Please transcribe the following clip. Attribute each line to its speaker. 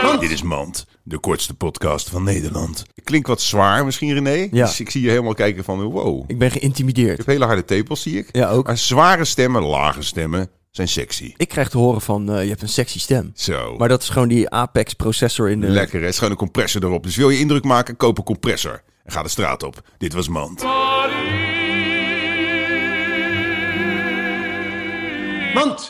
Speaker 1: Dit is Mand, de kortste podcast van Nederland. Klinkt wat zwaar misschien, René.
Speaker 2: Ja.
Speaker 1: Dus ik zie je helemaal kijken van, wow.
Speaker 2: Ik ben
Speaker 1: Je
Speaker 2: geïntimideerd.
Speaker 1: hebt hele harde tepels, zie ik.
Speaker 2: Ja, ook.
Speaker 1: Maar zware stemmen, lage stemmen zijn sexy.
Speaker 2: Ik krijg te horen van, eh, je hebt een sexy stem.
Speaker 1: Zo.
Speaker 2: Maar dat is gewoon die Apex processor in de...
Speaker 1: Lekker, hè? Het is gewoon een compressor erop. Dus wil je indruk maken, koop een compressor. En ga de straat op. Dit was Mand.
Speaker 3: Mand.